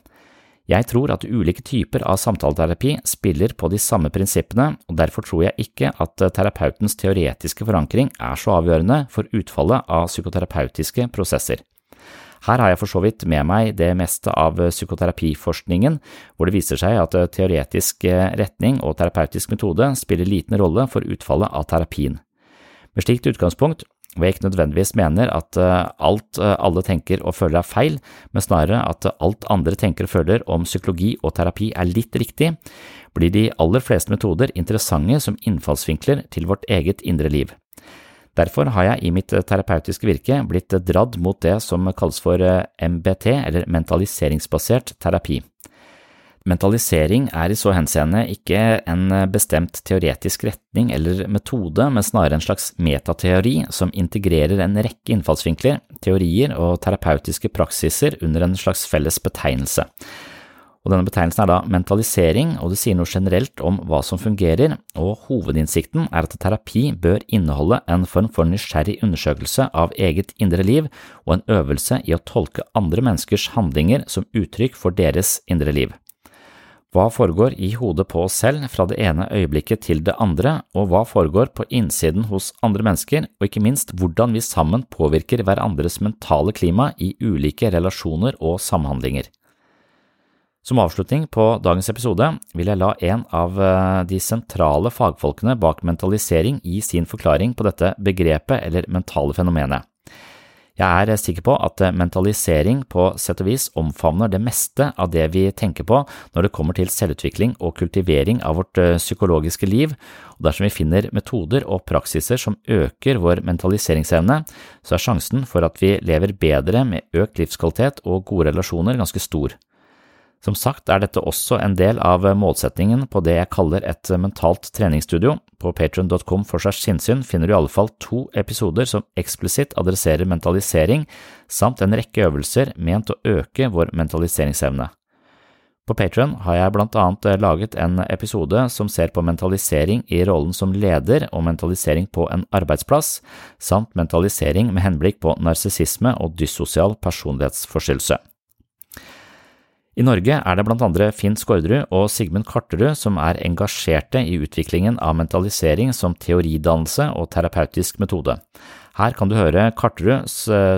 Jeg tror at ulike typer av samtaleterapi spiller på de samme prinsippene, og derfor tror jeg ikke at terapeutens teoretiske forankring er så avgjørende for utfallet av psykoterapeutiske prosesser. Her har jeg for så vidt med meg det meste av psykoterapiforskningen, hvor det viser seg at teoretisk retning og terapeutisk metode spiller liten rolle for utfallet av terapien. Med slikt utgangspunkt hvor jeg ikke nødvendigvis mener at eh, alt eh, alle tenker og føler er feil, men snarere at alt andre tenker og føler om psykologi og terapi er litt riktig, blir de aller fleste metoder interessante som innfallsvinkler til vårt eget indre liv. Derfor har jeg i mitt terapeutiske virke blitt dradd mot det som kalles for eh, MBT, eller mentaliseringsbasert terapi. Mentalisering er i så henseende ikke en bestemt teoretisk retning eller metode, men snarere en slags metateori som integrerer en rekke innfallsvinkler, teorier og terapeutiske praksiser under en slags felles betegnelse. Og denne betegnelsen er da mentalisering, og det sier noe generelt om hva som fungerer, og hovedinnsikten er at terapi bør inneholde en form for nysgjerrig undersøkelse av eget indre liv og en øvelse i å tolke andre menneskers handlinger som uttrykk for deres indre liv. Hva foregår i hodet på oss selv fra det ene øyeblikket til det andre, og hva foregår på innsiden hos andre mennesker, og ikke minst hvordan vi sammen påvirker hverandres mentale klima i ulike relasjoner og samhandlinger. Som avslutning på dagens episode vil jeg la en av eh, de sentrale fagfolkene bak mentalisering gi sin forklaring på dette begrepet eller mentale fenomenet. Jeg er sikker på at mentalisering på sett og vis omfavner det meste av det vi tenker på når det kommer til selvutvikling og kultivering av vårt eh, psykologiske liv, og dersom vi finner metoder og praksiser som øker vår mentaliseringsevne, så er sjansen for at vi lever bedre med økt livskvalitet og gode relasjoner ganske stor. Som sagt er dette også en del av målsetningen på det jeg kaller et mentalt treningsstudio. På patron.com for seg sinnssyn finner du i alle fall to episoder som eksplisitt adresserer mentalisering, samt en rekke øvelser ment å øke vår mentaliseringsevne. På Patron har jeg blant annet laget en episode som ser på mentalisering i rollen som leder og mentalisering på en arbeidsplass, samt mentalisering med henblikk på narsissisme og dyssosial personlighetsforstyrrelse. I Norge er det blant andre Finn Skårderud og Sigmund Karterud som er engasjerte i utviklingen av mentalisering som teoridannelse og terapeutisk metode. Her kan du høre Karterud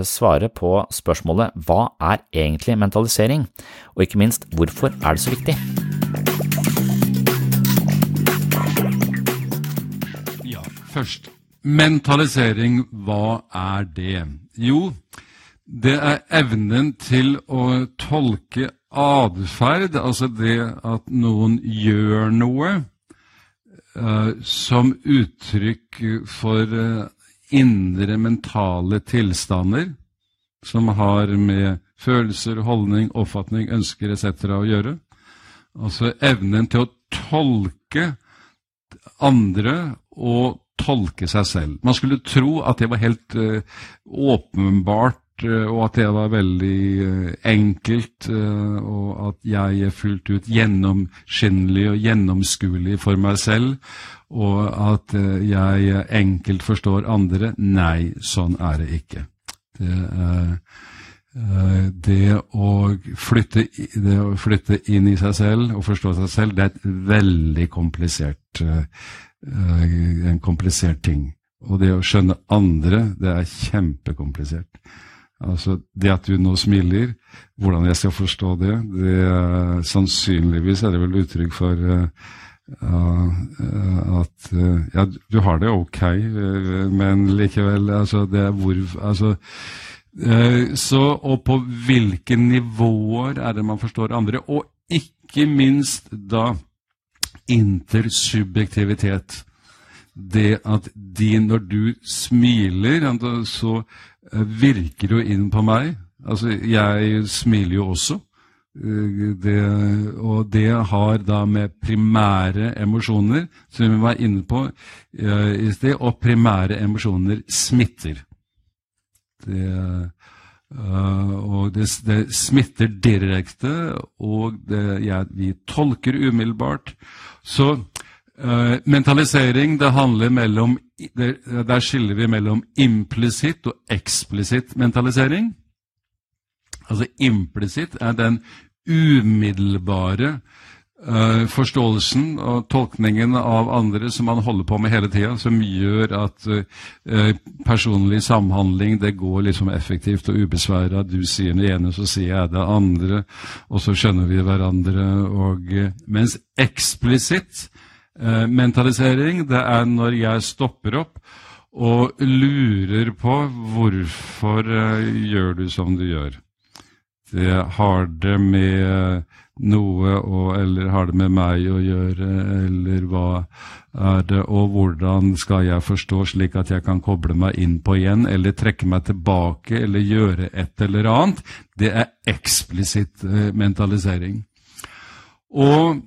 svare på spørsmålet Hva er egentlig mentalisering, og ikke minst hvorfor er det så viktig? Ja, først. Mentalisering, hva er det? Jo, det er evnen til å tolke atferd, altså det at noen gjør noe uh, som uttrykk for uh, indre mentale tilstander som har med følelser, holdning, oppfatning, ønsker etc. å gjøre. Altså evnen til å tolke andre og tolke seg selv. Man skulle tro at det var helt uh, åpenbart og at det var veldig eh, enkelt, eh, og at jeg er fullt ut gjennomskinnelig og gjennomskuelig for meg selv, og at jeg enkelt forstår andre. Nei, sånn er det ikke. Det, det, å flytte, det å flytte inn i seg selv og forstå seg selv, det er veldig komplisert, en komplisert ting. Og det å skjønne andre, det er kjempekomplisert. Altså, Det at du nå smiler, hvordan jeg skal forstå det, det Sannsynligvis er det vel uttrykk for uh, uh, at uh, Ja, du har det ok, men likevel altså, det er hvor, altså, så, Og på hvilke nivåer er det man forstår andre? Og ikke minst da intersubjektivitet. Det at de, når du smiler, så virker jo inn på meg. Altså, jeg smiler jo også. Eh, det, og det har da med primære emosjoner, som vi var inne på uh, i sted, og primære emosjoner smitter. Det, og det, det, smitter direkte, og ja, vi tolker umiddelbart. Så mentalisering, det handler mellom der skiller vi mellom implisitt og eksplisitt mentalisering. Altså Implisitt er den umiddelbare uh, forståelsen og tolkningen av andre som man holder på med hele tida, som gjør at uh, personlig samhandling det går liksom effektivt og ubesværa. Du sier det ene, så sier jeg det andre, og så skjønner vi hverandre. Og, uh, mens eksplisitt mentalisering, det er når jeg stopper opp og lurer på hvorfor gjør du som du gjør. Det har det med noe og, eller har det med meg å gjøre, eller hva er det, og hvordan skal jeg forstå slik at jeg kan koble meg inn på igjen, eller trekke meg tilbake, eller gjøre et eller annet, det er eksplisitt eh, mentalisering. Og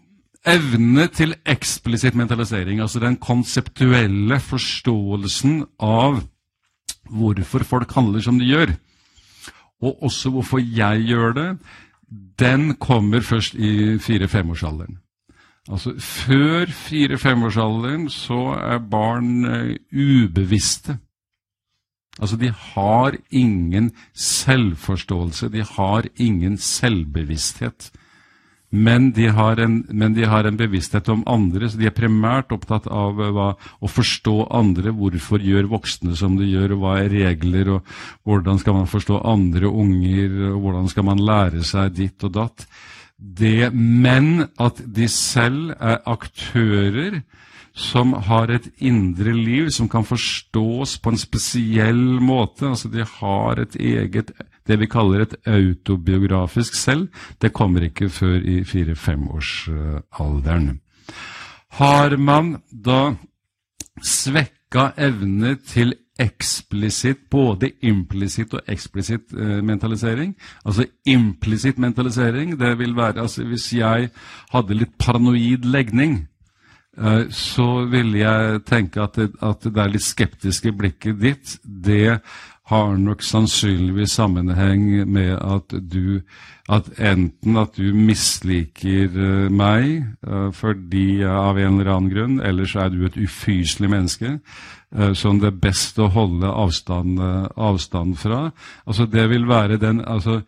evne til eksplisitt mentalisering, altså den konseptuelle forståelsen av hvorfor folk handler som de gjør, og også hvorfor jeg gjør det, den kommer først i fire-femårsalderen. Altså Før fire-femårsalderen så er barn uh, ubevisste. Altså De har ingen selvforståelse, de har ingen selvbevissthet. Men de, en, men de, har en, bevissthet om andre, så de er primært opptatt av eh, hva, å forstå andre. Hvorfor gjør voksne som de gjør, og hva er regler, og hvordan skal man forstå andre unger, og hvordan skal man lære seg ditt og datt. Det, men at de selv er aktører som har et indre liv som kan forstås på en spesiell måte. Altså de har et eget det vi kaller et autobiografisk selv, det kommer ikke før i fire-femårsalderen. Har man da svekka evne til eksplisitt, både implisitt og eksplisitt eh, mentalisering. Altså implisitt mentalisering, det vil være altså Hvis jeg hadde litt paranoid legning, eh, så ville jeg tenke at det, at det er litt skeptiske blikket ditt, det har nok sannsynligvis sammenheng med at du at enten at du misliker uh, meg uh, fordi uh, av en eller annen grunn, eller så er du et ufyselig menneske som det er best å holde avstand, avstand, fra. Altså Det vil være den altså,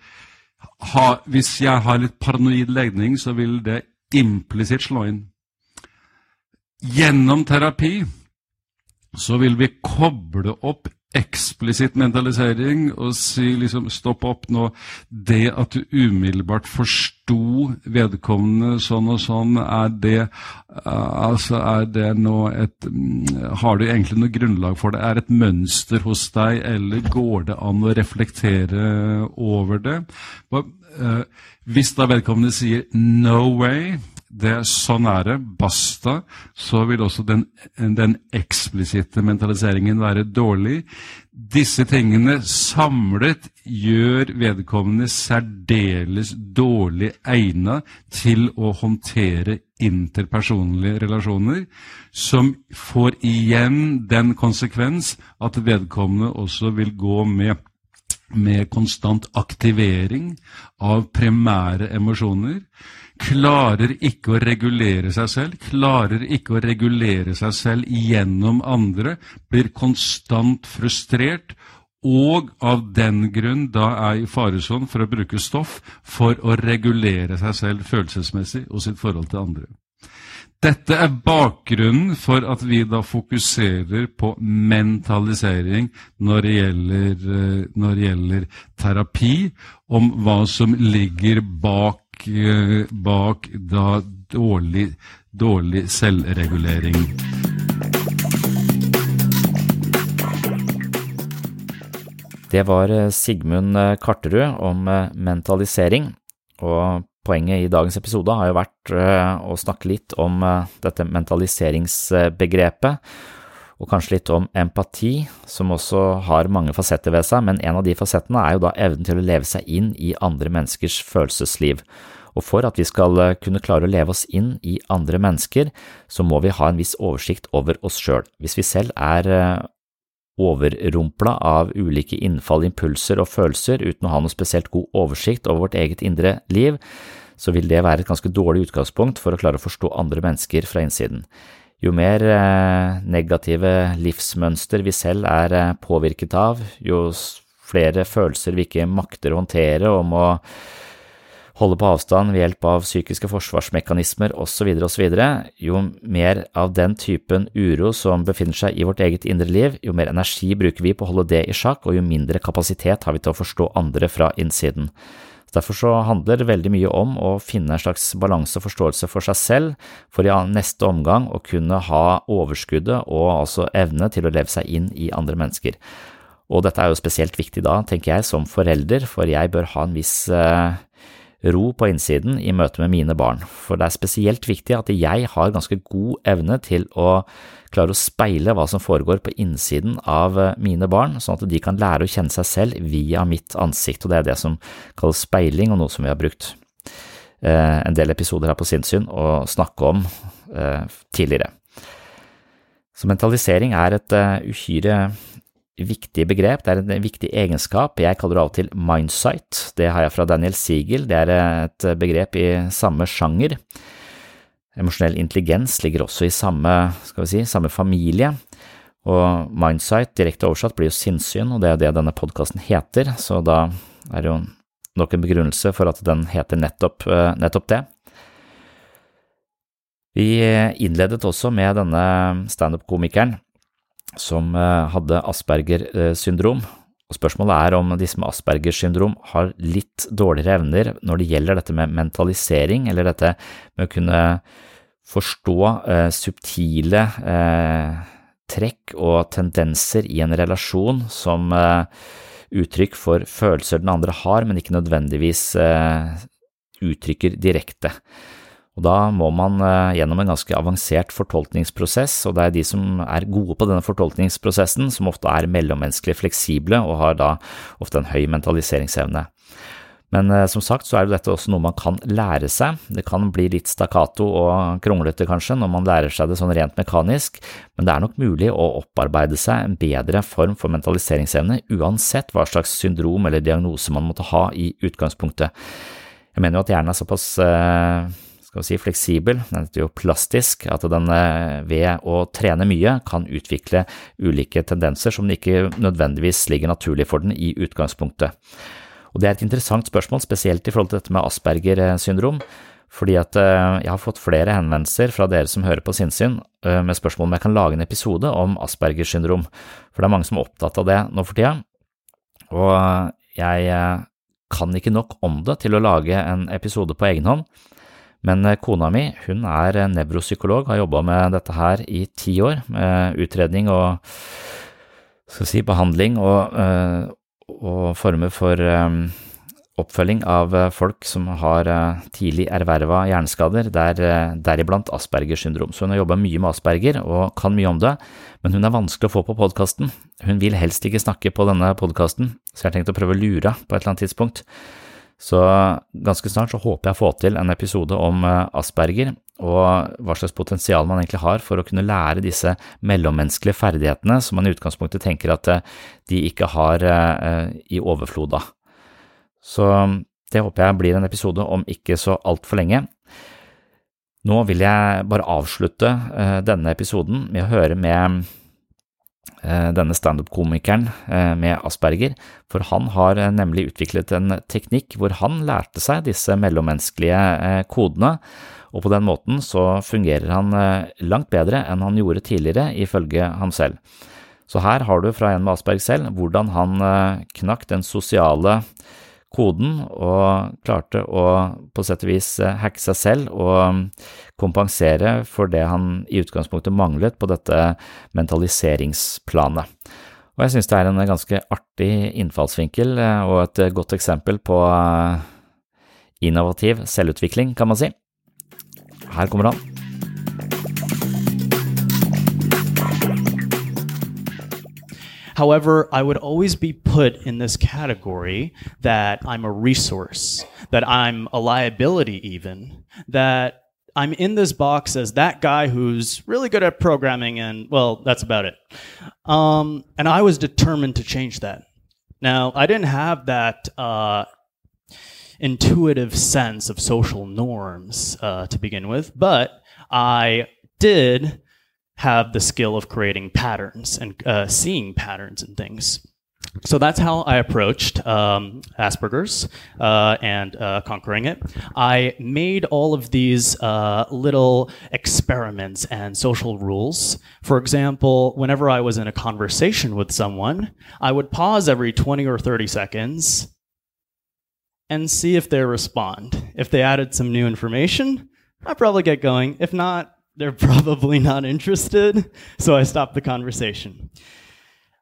ha, Hvis jeg har litt paranoid legning, så vil det implisitt slå inn. Gjennom terapi så vil vi koble opp eksplisitt mentalisering og si liksom stopp opp nå. Det at du umiddelbart forsto vedkommende sånn og sånn, er det altså er det nå et Har du egentlig noe grunnlag for det? Er et mønster hos deg, eller går det an å reflektere over det? Eh, hvis da vedkommende sier 'no way', det, sånn er det, basta, så vil også den, den eksplisitte mentaliseringen være dårlig. Disse tingene samlet gjør vedkommende særdeles dårlig egnet til å håndtere interpersonlige relasjoner, som får igjen den konsekvens at vedkommende også vil gå med med konstant aktivering av primære emosjoner klarer ikke å regulere seg selv, klarer ikke å regulere seg selv gjennom andre, blir konstant frustrert, og av den grunn da er i faresonen for å bruke stoff for å regulere seg selv følelsesmessig og sitt forhold til andre. Dette er bakgrunnen for at vi da fokuserer på mentalisering når det gjelder, eh, når det gjelder terapi, om hva som ligger bak bak da dårlig, dårlig selvregulering. Det var eh, Sigmund eh, Karterud om mentalisering, og poenget i dagens episode har jo vært å snakke litt om dette mentaliseringsbegrepet, og kanskje litt om empati, som også har mange fasetter ved seg, men en av de fasettene er jo da evnen til å leve seg inn i andre menneskers følelsesliv. Og for at vi skal eh, kunne klare å leve oss inn i andre mennesker, så må vi ha en viss oversikt over oss sjøl. Hvis vi selv er eh, overrumpla av ulike innfall, impulser og følelser uten å ha noe spesielt god oversikt over vårt eget indre liv, så vil det være et ganske dårlig utgangspunkt for å klare å forstå andre mennesker fra innsiden. Jo mer eh, negative livsmønster vi selv er påvirket av, jo flere følelser vi ikke makter å håndtere og må holde på avstand ved hjelp av psykiske forsvarsmekanismer osv., osv., jo mer av den typen uro som befinner seg i vårt eget indre liv, jo mer energi bruker vi på å holde det i sjakk, og jo mindre kapasitet har vi til å forstå andre fra innsiden. Derfor så handler det veldig mye om å finne en slags balanse og forståelse for seg selv, for i neste omgang å kunne ha overskuddet og altså evne til å leve seg inn i andre mennesker. Og dette er jo spesielt viktig da, tenker jeg, som forelder, for jeg bør ha en viss eh, ro på innsiden i møte med mine barn, for det er spesielt viktig at jeg har ganske god evne til å klare å speile hva som foregår på innsiden av eh, mine barn, sånn at de kan lære å kjenne seg selv via mitt ansikt, og det er det som kalles speiling, og noe som vi har brukt eh, en del episoder her på Sinnssyn å snakke om eh, tidligere. Så mentalisering er et uh, uhyre viktig begrep, det er en viktig egenskap. Jeg kaller det av og til mindsight. Det har jeg fra Daniel Siegel. Det er et begrep i samme sjanger. Emosjonell intelligens ligger også i samme, skal vi si, samme familie. Og mindsight, direkte oversatt, blir jo sinnssyn, og det er det denne podkasten heter, så da er det jo nok en begrunnelse for at den heter nettopp, eh, nettopp det. Vi innledet også med denne standup-komikeren som eh, hadde Asperger syndrom. Og Spørsmålet er om disse med Aspergers syndrom har litt dårligere evner når det gjelder dette med mentalisering, eller dette med å kunne forstå eh, subtile eh, trekk og tendenser i en relasjon som eh, uttrykk for følelser den andre har, men ikke nødvendigvis eh, uttrykker direkte. Og Da må man uh, gjennom en ganske avansert fortolkningsprosess, og det er de som er gode på denne fortolkningsprosessen, som ofte er mellommenneskelig fleksible og har da ofte en høy mentaliseringsevne. Men uh, som sagt så er jo dette også noe man kan lære seg. Det kan bli litt stakkato og kronglete kanskje når man lærer seg det sånn rent mekanisk, men det er nok mulig å opparbeide seg en bedre form for mentaliseringsevne uansett hva slags syndrom eller diagnose man måtte ha i utgangspunktet. Jeg mener jo at hjernen er såpass uh, skal vi si, fleksibel, den er jo plastisk, at den eh, ved å trene mye kan utvikle ulike tendenser som ikke nødvendigvis ligger naturlig for den i utgangspunktet. Og Det er et interessant spørsmål, spesielt i forhold til dette med Asperger syndrom, fordi at eh, jeg har fått flere henvendelser fra dere som hører på sinnssyn eh, med spørsmål om jeg kan lage en episode om Aspergers syndrom, for det er mange som er opptatt av det nå for tida. Og jeg kan ikke nok om det til å lage en episode på egen hånd, men eh, kona mi hun er nevropsykolog, har jobba med dette her i ti år, med utredning og si, behandling og, eh, og former for eh, oppfølging av folk som har tidlig erverva hjerneskader, der, deriblant Aspergers syndrom. Så hun har jobba mye med Asperger og kan mye om det, men hun er vanskelig å få på podkasten. Hun vil helst ikke snakke på denne podkasten, så jeg har tenkt å prøve å lure på et eller annet tidspunkt. Så ganske snart så håper jeg å få til en episode om eh, Asperger, og hva slags potensial man egentlig har for å kunne lære disse mellommenneskelige ferdighetene som man i utgangspunktet tenker at eh, de ikke har eh, i overflod av. Så det håper jeg blir en episode om ikke så altfor lenge. Nå vil jeg bare avslutte denne episoden med å høre med denne standup-komikeren eh, med Asperger, for han har eh, nemlig utviklet en teknikk hvor han lærte seg disse mellommenneskelige kodene, og på den måten så fungerer han langt bedre enn han gjorde tidligere, ifølge ham selv. Så her har du fra en med Asperg selv hvordan han knakk den sosiale koden og klarte å på sett og vis eh, hacke seg selv og mm, kompensere for det han i utgangspunktet manglet på dette mentaliseringsplanet. Og jeg synes det er en ganske artig innfallsvinkel eh, og et godt eksempel på eh, innovativ selvutvikling, kan man si. Her kommer han. However, I would always be put in this category that I'm a resource, that I'm a liability, even, that I'm in this box as that guy who's really good at programming, and well, that's about it. Um, and I was determined to change that. Now, I didn't have that uh, intuitive sense of social norms uh, to begin with, but I did have the skill of creating patterns and uh, seeing patterns and things. so that's how I approached um, Asperger's uh, and uh, conquering it. I made all of these uh, little experiments and social rules. For example, whenever I was in a conversation with someone, I would pause every 20 or 30 seconds and see if they respond. If they added some new information, I'd probably get going. If not, they're probably not interested, so I stopped the conversation.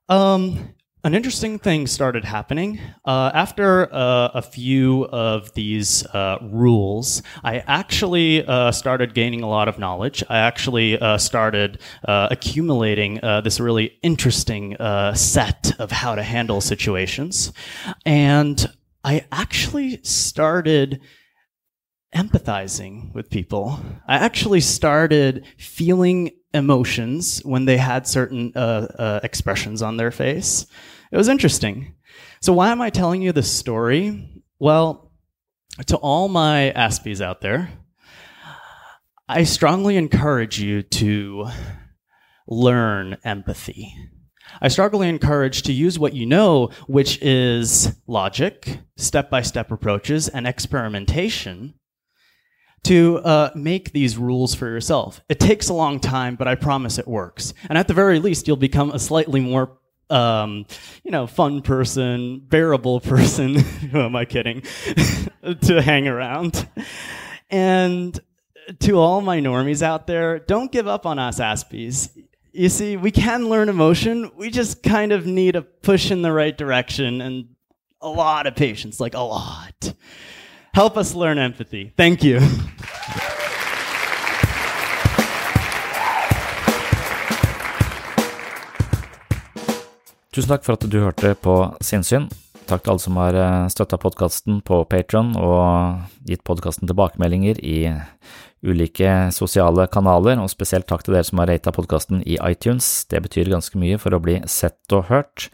Um, an interesting thing started happening. Uh, after uh, a few of these uh, rules, I actually uh, started gaining a lot of knowledge. I actually uh, started uh, accumulating this really interesting set of how to handle situations. And I actually started empathizing with people. I actually started feeling emotions when they had certain uh, uh, expressions on their face. It was interesting. So, why am I telling you this story? Well, to all my Aspies out there, I strongly encourage you to learn empathy. I strongly encourage to use what you know, which is logic, step by step approaches, and experimentation to uh, make these rules for yourself. It takes a long time, but I promise it works. And at the very least, you'll become a slightly more um, you know, fun person, bearable person. Who am I kidding? to hang around. And to all my normies out there, don't give up on us Aspies. You see, we can learn emotion. We just kind of need a push in the right direction and a lot of patience, like a lot. Help us learn empathy. Thank you. Tusen takk for at du hørte på Sinnsyn. Takk til alle som har eh, støtta podkasten på Patron og gitt podkasten tilbakemeldinger i ulike sosiale kanaler, og spesielt takk til dere som har rata podkasten i iTunes. Det betyr ganske mye for å bli sett og hørt.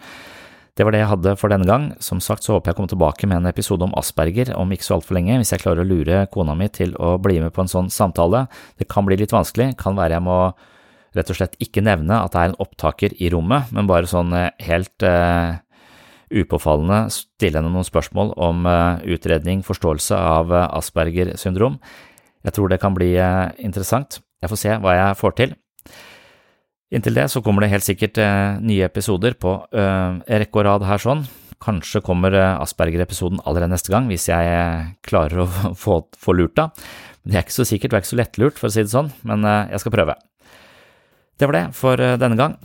Det var det jeg hadde for denne gang. Som sagt så håper jeg kommer tilbake med en episode om asperger om ikke så altfor lenge, hvis jeg klarer å lure kona mi til å bli med på en sånn samtale. Det kan bli litt vanskelig, kan være jeg må rett og slett ikke nevne at det er en opptaker i rommet, men bare sånn eh, helt uh, upåfallende stille henne noen spørsmål om uh, utredning, forståelse av uh, Asperger syndrom. Jeg tror det kan bli interessant. Jeg får se hva jeg får til. Inntil det så kommer det helt sikkert eh, nye episoder på eh, rekke og rad her sånn. Kanskje kommer eh, Asperger-episoden allerede neste gang, hvis jeg klarer å få, få lurt av. Det er ikke så sikkert, det er ikke så lettlurt, for å si det sånn, men jeg skal prøve. Det var det for denne gang.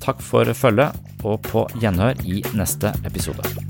Takk for følget, og på gjenhør i neste episode.